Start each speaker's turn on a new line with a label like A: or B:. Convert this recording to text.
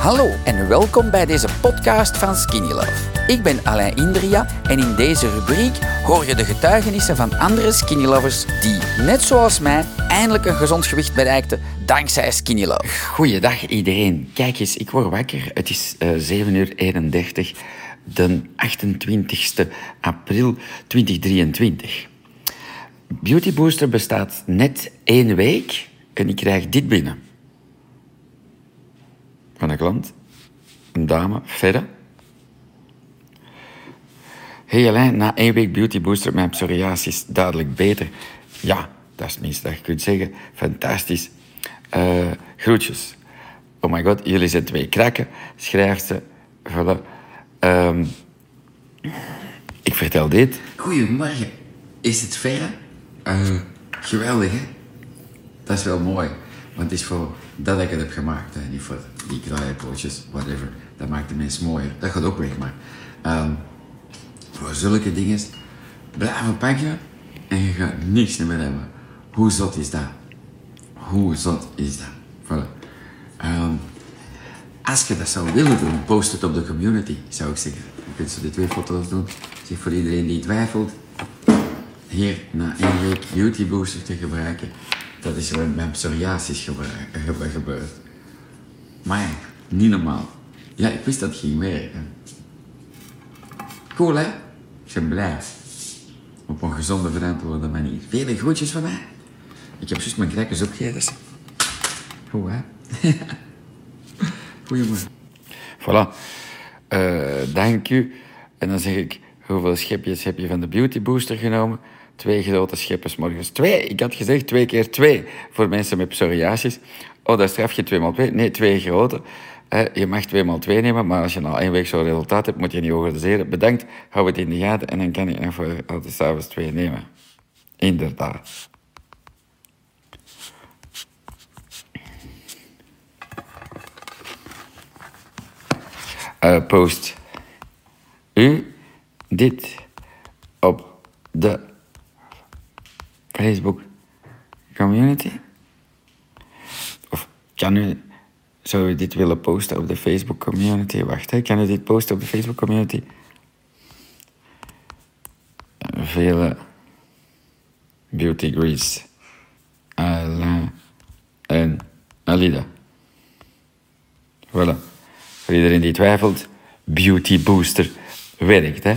A: Hallo en welkom bij deze podcast van Skinny Love. Ik ben Alain Indria en in deze rubriek hoor je de getuigenissen van andere Skinny Lovers die, net zoals mij, eindelijk een gezond gewicht bereikten dankzij Skinny Love.
B: Goeiedag iedereen. Kijk eens, ik word wakker. Het is uh, 7 uur 31, de 28 april 2023. Beauty Booster bestaat net één week en ik krijg dit binnen. Van een klant, een dame, verder. Hey Alain, na één week Beauty Booster mijn psoriasis duidelijk beter. Ja, dat is het dat je kunt zeggen. Fantastisch. Uh, groetjes. Oh my god, jullie zijn twee krakken, schrijft ze. Voilà. Um, ik vertel dit.
C: Goedemorgen. Is het verre? Uh, geweldig, hè? Dat is wel mooi. Want het is voor dat ik het heb gemaakt. Hè? Niet voor die kraaienklootjes, whatever. Dat maakt de mens mooier. Dat gaat ook weg, maar... Um, voor zulke dingen... Blijven pakken en je gaat niks meer hebben. Hoe zot is dat? Hoe zot is dat? Voilà. Um, als je dat zou willen doen, post het op de community, zou ik zeggen. Je kunt zo die twee foto's doen. Zeg voor iedereen die twijfelt, hier na één week Beauty Booster te gebruiken, dat is wat mijn psoriasis gebeurd. Maar niet normaal. Ja, ik wist dat het ging werken. Cool hè? Ik ben blij. Op een gezonde, verantwoorde manier. Vele groetjes van mij. Ik heb juist mijn crackers opgegeten. Hoe hè? Goedemorgen.
B: Voilà. Uh, dank u. En dan zeg ik, hoeveel schepjes heb je van de Beauty Booster genomen? Twee grote scheppen morgens. Twee, ik had gezegd twee keer twee voor mensen met psoriasis. Oh, daar straf je twee maal twee. Nee, twee grote. Uh, je mag twee maal twee nemen, maar als je al één week zo'n resultaat hebt, moet je niet organiseren. Bedankt, hou het in de gaten en dan kan ik nog voor altijd s'avonds twee nemen. Inderdaad. Uh, post u dit op de Facebook community? Of kan u, zou dit willen posten op de Facebook community? Wacht, hè, kan u dit posten op de Facebook community? Vele beauty grease. Alain en Alida. Voilà. Voor iedereen die twijfelt, Beauty Booster werkt, hè?